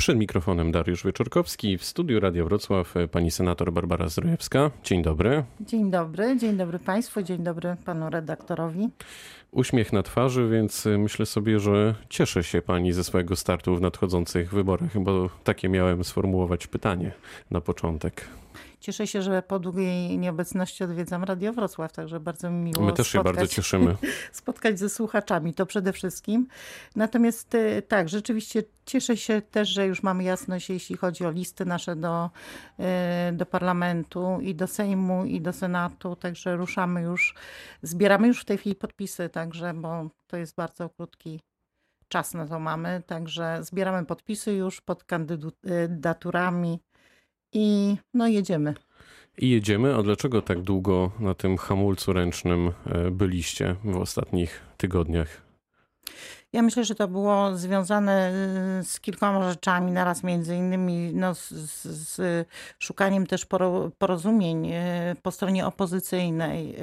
Przed mikrofonem Dariusz Wieczorkowski, w studiu Radia Wrocław pani senator Barbara Zdrojewska. Dzień dobry. Dzień dobry, dzień dobry Państwu, dzień dobry panu redaktorowi. Uśmiech na twarzy, więc myślę sobie, że cieszy się pani ze swojego startu w nadchodzących wyborach, bo takie miałem sformułować pytanie na początek. Cieszę się, że po długiej nieobecności odwiedzam Radio Wrocław, także bardzo mi miło My też się bardzo cieszymy. spotkać ze słuchaczami, to przede wszystkim. Natomiast y, tak, rzeczywiście cieszę się też, że już mamy jasność, jeśli chodzi o listy nasze do, y, do parlamentu i do Sejmu i do Senatu, także ruszamy już, zbieramy już w tej chwili podpisy, także, bo to jest bardzo krótki czas na to mamy, także zbieramy podpisy już pod kandydaturami i no jedziemy. I jedziemy. A dlaczego tak długo na tym hamulcu ręcznym e, byliście w ostatnich tygodniach? Ja myślę, że to było związane e, z kilkoma rzeczami, naraz między innymi no, z, z szukaniem też porozumień e, po stronie opozycyjnej,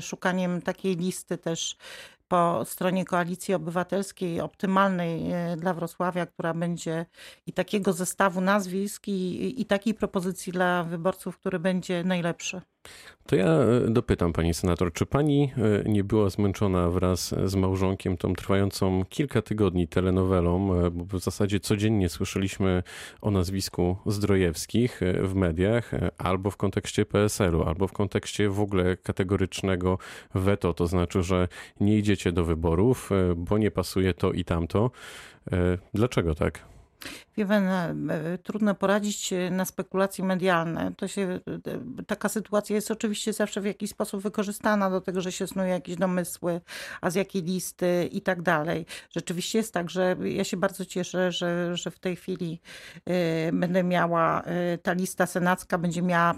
szukaniem takiej listy też po stronie Koalicji Obywatelskiej optymalnej e, dla Wrocławia, która będzie i takiego zestawu nazwisk i, i takiej propozycji dla wyborców, który będzie najlepszy. To ja e, dopytam pani senator, czy pani e, nie była zmęczona wraz z małżonkiem tą trwającą kilka tygodni telenowelą, e, bo w zasadzie codziennie słyszeliśmy o nazwisku Zdrojewskich w mediach, albo w kontekście PSL-u, albo w kontekście w ogóle kategorycznego weto, to znaczy, że nie idziecie do wyborów, bo nie pasuje to i tamto. Dlaczego tak? Wie pan, e, trudno poradzić na spekulacje medialne. To się, e, taka sytuacja jest oczywiście zawsze w jakiś sposób wykorzystana do tego, że się snuje jakieś domysły, a z jakiej listy i tak dalej. Rzeczywiście jest tak, że ja się bardzo cieszę, że, że w tej chwili e, będę miała, ta lista senacka będzie miała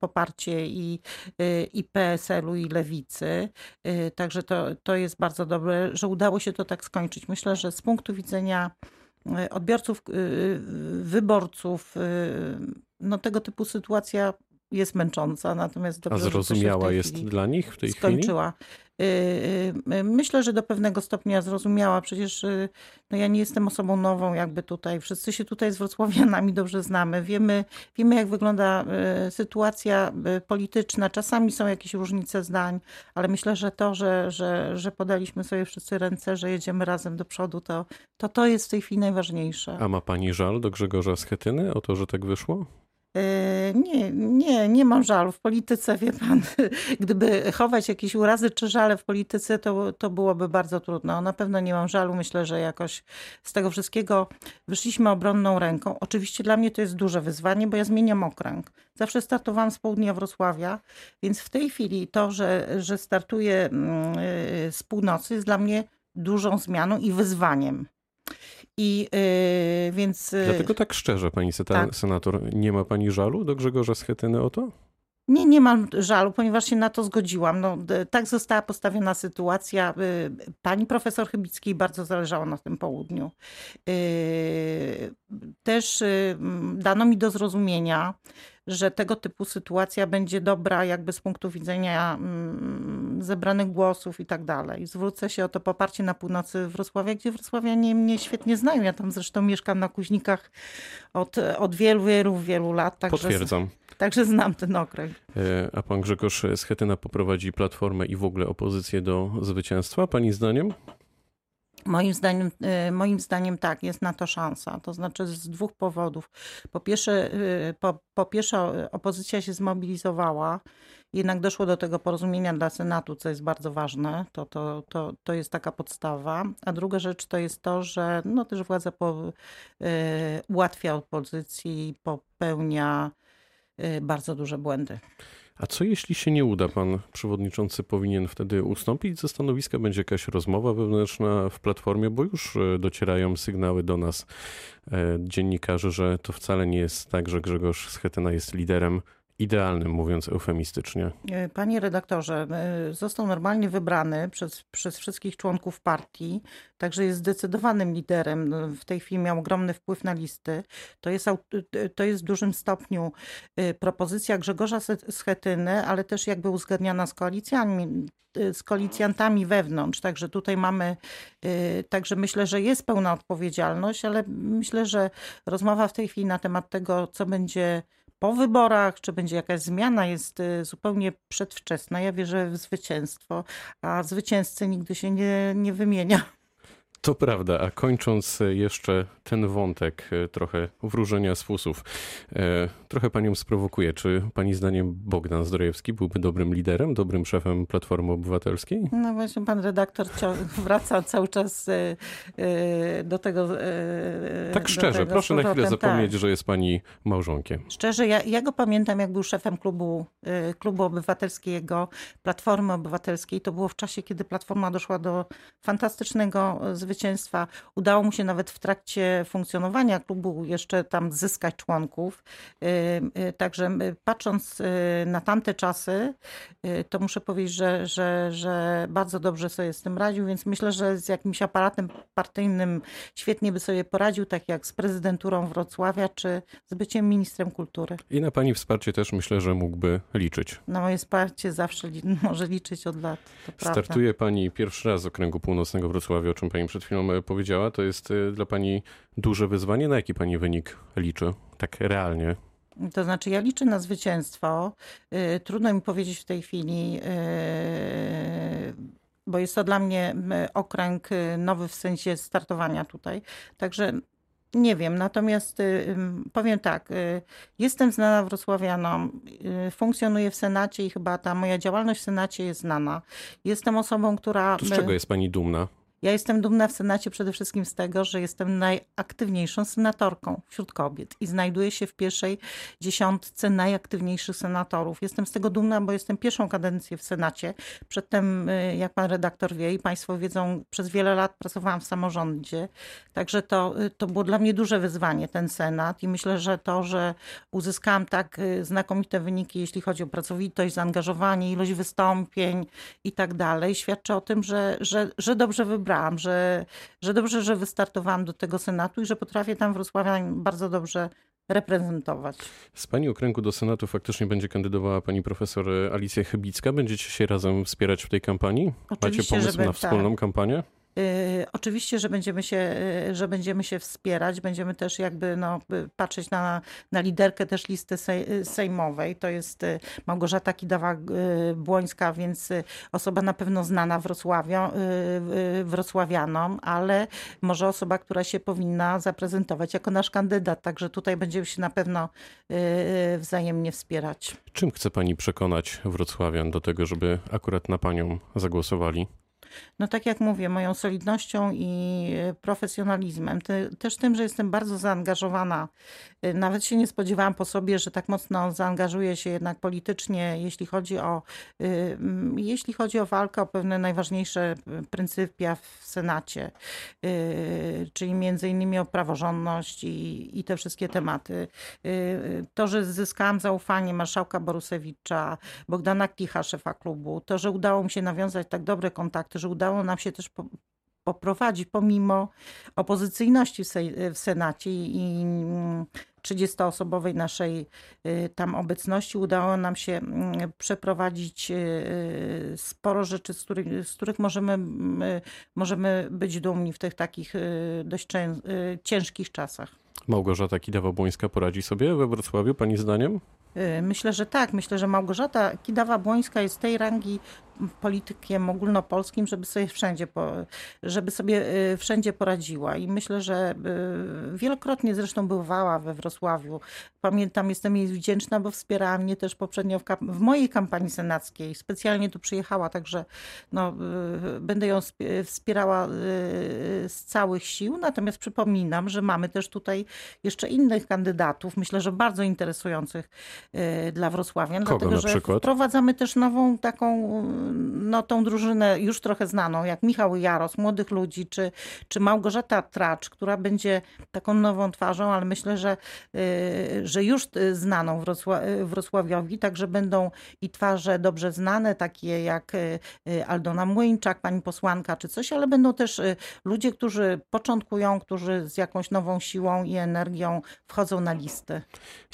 poparcie i, i PSL-u, i lewicy. Także to, to jest bardzo dobre, że udało się to tak skończyć. Myślę, że z punktu widzenia E, odbiorców, e, wyborców. E, no tego typu sytuacja jest męcząca, natomiast dobrze, A zrozumiała jest dla nich w tej skończyła. chwili? Myślę, że do pewnego stopnia zrozumiała. Przecież no ja nie jestem osobą nową jakby tutaj. Wszyscy się tutaj z wrocławianami dobrze znamy. Wiemy, wiemy jak wygląda sytuacja polityczna. Czasami są jakieś różnice zdań, ale myślę, że to, że, że, że podaliśmy sobie wszyscy ręce, że jedziemy razem do przodu, to to, to jest w tej chwili najważniejsze. A ma pani żal do Grzegorza Schetyny o to, że tak wyszło? E, nie, nie, nie mam żalu. W polityce, wie pan, gdyby chować jakieś urazy czy żale w polityce, to, to byłoby bardzo trudno. Na pewno nie mam żalu. Myślę, że jakoś z tego wszystkiego wyszliśmy obronną ręką. Oczywiście dla mnie to jest duże wyzwanie, bo ja zmieniam okręg. Zawsze startowałam z południa Wrocławia, więc w tej chwili to, że, że startuję mm, y, z północy jest dla mnie dużą zmianą i wyzwaniem. I yy, więc. Y, Dlatego tak szczerze, pani tak. senator, nie ma pani żalu do Grzegorza Schetyny o to? Nie, nie mam żalu, ponieważ się na to zgodziłam. No, tak została postawiona sytuacja. Y, pani profesor Chybickiej bardzo zależało na tym południu. Y, też dano mi do zrozumienia, że tego typu sytuacja będzie dobra jakby z punktu widzenia mm, zebranych głosów i tak dalej. Zwrócę się o to poparcie na północy Wrocławia, gdzie Wrocławianie mnie świetnie znają. Ja tam zresztą mieszkam na Kuźnikach od, od wielu, wielu, wielu lat. Także, Potwierdzam. Także znam ten okręg. E, a pan Grzegorz Schetyna poprowadzi Platformę i w ogóle opozycję do zwycięstwa, pani zdaniem? Moim zdaniem, y, moim zdaniem tak, jest na to szansa. To znaczy z dwóch powodów. Po pierwsze, y, po, po pierwsze opozycja się zmobilizowała, jednak doszło do tego porozumienia dla Senatu, co jest bardzo ważne. To, to, to, to jest taka podstawa. A druga rzecz to jest to, że no, też władza po, y, ułatwia opozycji, popełnia bardzo duże błędy. A co jeśli się nie uda? Pan przewodniczący powinien wtedy ustąpić ze stanowiska? Będzie jakaś rozmowa wewnętrzna w platformie, bo już e, docierają sygnały do nas e, dziennikarzy, że to wcale nie jest tak, że Grzegorz Schetyna jest liderem idealnym, mówiąc eufemistycznie? E, panie redaktorze, e, został normalnie wybrany przez, przez wszystkich członków partii, także jest zdecydowanym liderem. No, w tej chwili miał ogromny wpływ na listy. To jest, to jest w dużym stopniu propozycja Grzegorza Schetyny, ale też jakby uzgadniana z koalicjami z koalicjantami wewnątrz. Także tutaj mamy, także myślę, że jest pełna odpowiedzialność, ale myślę, że rozmowa w tej chwili na temat tego, co będzie po wyborach, czy będzie jakaś zmiana, jest y, zupełnie przedwczesna. Ja wierzę w zwycięstwo, a zwycięzcy nigdy się nie, nie wymienia. To prawda, a kończąc jeszcze ten wątek e, trochę wróżenia z fusów, e, trochę panią sprowokuje. Czy pani zdaniem Bogdan Zdrojewski byłby dobrym liderem, dobrym szefem Platformy Obywatelskiej? No właśnie, pan redaktor wraca cały czas e, do tego. Tak szczerze, tego proszę na chwilę zapomnieć, tak. że jest pani małżonkiem. Szczerze, ja, ja go pamiętam, jak był szefem klubu, klubu obywatelskiego, Platformy Obywatelskiej. To było w czasie, kiedy Platforma doszła do fantastycznego zwycięstwa zwycięstwa. Udało mu się nawet w trakcie funkcjonowania klubu jeszcze tam zyskać członków. Y, y, także y, patrząc na tamte czasy, to muszę powiedzieć, że, że, że bardzo dobrze sobie z tym radził, więc myślę, że z jakimś aparatem partyjnym świetnie by sobie poradził, tak jak z prezydenturą Wrocławia, czy z byciem ministrem kultury. I na pani wsparcie też myślę, że mógłby liczyć. Na moje wsparcie zawsze li może liczyć od lat. Startuje pani pierwszy raz z okręgu północnego Wrocławia, o czym pani przed chwilą e, powiedziała. To jest e, dla pani duże wyzwanie. Na jaki pani wynik liczy? Tak realnie. To znaczy, ja liczę na zwycięstwo. E, trudno mi powiedzieć w tej chwili, bo jest to dla mnie okręg nowy w sensie startowania tutaj. Także nie wiem, natomiast powiem tak, jestem znana wrocławianom, funkcjonuję w Senacie i chyba ta moja działalność w Senacie jest znana. Jestem osobą, która... To z czego jest pani dumna? Ja jestem dumna w Senacie przede wszystkim z tego, że jestem najaktywniejszą senatorką wśród kobiet i znajduję się w pierwszej dziesiątce najaktywniejszych senatorów. Jestem z tego dumna, bo jestem pierwszą kadencję w Senacie. Przedtem, y, jak pan redaktor wie i państwo wiedzą, przez wiele lat pracowałam w samorządzie. Także to, y, to było dla mnie duże wyzwanie, ten Senat i myślę, że to, że uzyskałam tak y, znakomite wyniki, jeśli chodzi o pracowitość, zaangażowanie, ilość wystąpień i tak dalej, świadczy o tym, że, że, że dobrze wybrałam że, że dobrze, że wystartowałam do tego Senatu i że potrafię tam Wrocławia bardzo dobrze reprezentować. Z pani okręgu do Senatu faktycznie będzie kandydowała pani profesor Alicja Chybicka. Będziecie się razem wspierać w tej kampanii? Oczywiście, Macie pomysł na wspólną tak. kampanię? Y, oczywiście, że będziemy, się, y, że będziemy się wspierać, będziemy też jakby no, patrzeć na, na liderkę też listy sejmowej. To jest y, Małgorzata Kidawa-Błońska, więc osoba na pewno znana Wrocławio, wrocławianom, ale może osoba, która się powinna zaprezentować jako nasz kandydat. Także tutaj będziemy się na pewno wzajemnie wspierać. Czym chce pani przekonać wrocławian do tego, żeby akurat na panią zagłosowali? No tak jak mówię, moją solidnością i profesjonalizmem, też tym, że jestem bardzo zaangażowana. E, nawet się nie spodziewałam po sobie, że tak mocno zaangażuję się jednak politycznie, jeśli chodzi o, e, jeśli chodzi o walkę o pewne najważniejsze pryncypia w Senacie, czyli między innymi o praworządność i, i te wszystkie tematy. To, że zyskałam zaufanie marszałka Borusewicza, Bogdana Klicha, szefa klubu, to, że udało mi się nawiązać tak dobre kontakty, że udało nam się też poprowadzić pomimo opozycyjności w Senacie i 30-osobowej naszej y, tam obecności udało nam się mm, przeprowadzić y, sporo rzeczy, z których, z których możemy, możemy być dumni w tych takich y, dość ciężkich czasach. Małgorzata Kidawa-Błońska poradzi sobie we Wrocławiu, pani zdaniem? Myślę, że tak. Myślę, że Małgorzata Kidawa-Błońska jest tej rangi politykiem ogólnopolskim, żeby sobie wszędzie, żeby sobie y, wszędzie poradziła. I myślę, że y, wielokrotnie zresztą bywała we Wrocławiu. Pamiętam, jestem jej wdzięczna, bo wspierała mnie też poprzednio w, w mojej kampanii senackiej. Specjalnie tu przyjechała, także no, y, będę ją wspierała z całych sił. Natomiast przypominam, że mamy też tutaj jeszcze innych kandydatów, myślę, że bardzo interesujących dla Wrocławian. Kogo dlatego, na przykład? że wprowadzamy też nową taką no, tą drużynę już trochę znaną, jak Michał Jaros, młodych ludzi, czy, czy Małgorzata Tracz, która będzie taką nową twarzą, ale myślę, że, y, że już znaną Wrocła- Wrocławiowi, także będą i twarze dobrze znane, takie jak y, Aldona Młyńczak, pani posłanka, czy coś, ale będą też y, ludzie, którzy początkują, którzy z jakąś nową siłą i energią wchodzą na listy.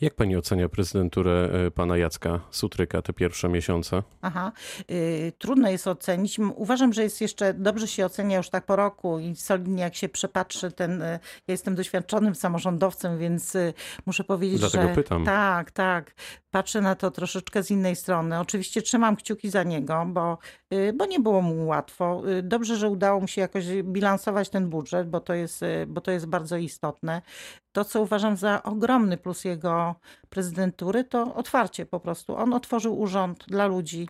Jak pani ocenia prezydenturę pana Jacka Sutryka te pierwsze miesiące? Aha, y, trudno jest ocenić. Uważam, że jest jeszcze, dobrze się ocenia już tak po roku i solidnie jak się przepatrzy ten, y, ja jestem doświadczonym samorządowcem, więc y, muszę powiedzieć, Dlatego że pytam. tak, tak, patrzę na to troszeczkę z innej strony. Oczywiście trzymam kciuki za niego, bo, y, bo nie było mu łatwo. Dobrze, że udało mu się jakoś bilansować ten budżet, bo to jest, bo to jest bardzo istotne. To, co uważam za ogromny plus jego prezydentury, to otwarcie po prostu. On otworzył urząd dla ludzi.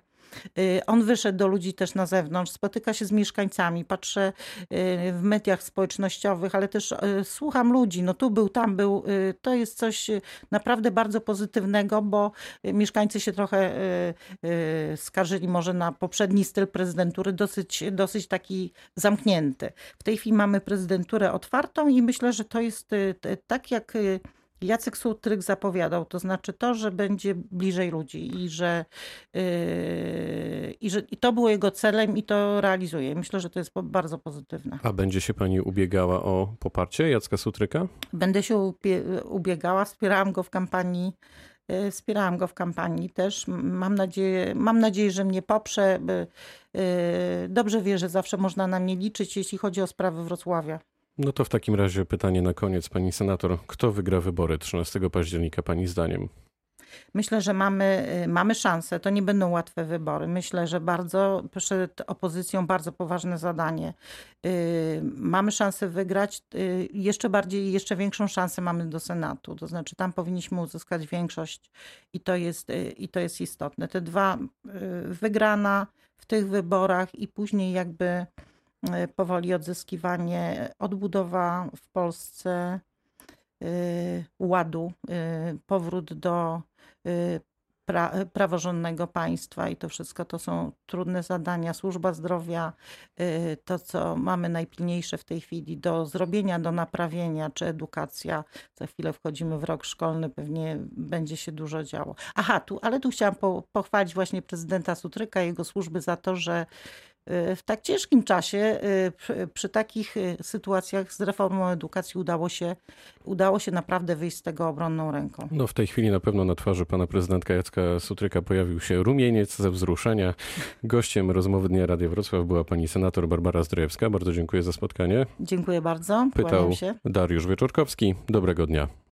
Y, On wyszedł do ludzi też na zewnątrz, spotyka się z mieszkańcami, patrzę y, w mediach społecznościowych, ale też y, słucham ludzi. No tu był, tam był. To jest coś naprawdę bardzo pozytywnego, bo mieszkańcy się trochę skarżyli może na poprzedni styl prezydentury, dosyć, dosyć taki zamknięty. W tej chwili mamy prezydenturę otwartą i myślę, że to jest tak jak Jacek Sutryk zapowiadał, to znaczy to, że będzie bliżej ludzi i że, yy, i że i to było jego celem i to realizuje. Myślę, że to jest bardzo pozytywne. A będzie się pani ubiegała o poparcie Jacka Sutryka? Będę się ubiegała, wspierałam go w kampanii. yy, Wspierałam go w kampanii też. Mam nadzieję, mam nadzieję, że mnie poprze. yy, Dobrze wie, że zawsze można na mnie liczyć, jeśli chodzi o sprawy Wrocławia. No to w takim razie pytanie na koniec, pani senator. Kto wygra wybory 13 października, pani zdaniem? Myślę, że mamy, y, mamy szansę. To nie będą łatwe wybory. Myślę, że bardzo przed opozycją bardzo poważne zadanie. Y, Mamy szansę wygrać. y, Jeszcze bardziej, jeszcze większą szansę mamy do Senatu. To znaczy tam powinniśmy uzyskać większość i to jest, i to jest istotne. Te dwa wygrana w tych wyborach i później jakby powoli odzyskiwanie, odbudowa w Polsce y, ładu, y, powrót do y, pra, praworządnego państwa i to wszystko to są trudne zadania. Służba zdrowia, y, to co mamy najpilniejsze w tej chwili do zrobienia, do naprawienia, czy edukacja. Za chwilę wchodzimy w rok szkolny, pewnie będzie się dużo działo. Aha, tu, ale tu chciałam po, pochwalić właśnie prezydenta Sutryka i jego służby za to, że y, w tak ciężkim czasie, y, przy, takich y, sytuacjach z reformą edukacji udało się, udało się naprawdę wyjść z tego obronną ręką. No w tej chwili na pewno na twarzy pana prezydentka Jacka Sutryka pojawił się rumieniec ze wzruszenia. Gościem rozmowy Dnia Radia Wrocław była pani senator Barbara Zdrojewska. Bardzo dziękuję za spotkanie. Dziękuję bardzo. Pytał. Dariusz Wieczorkowski. Dobrego dnia.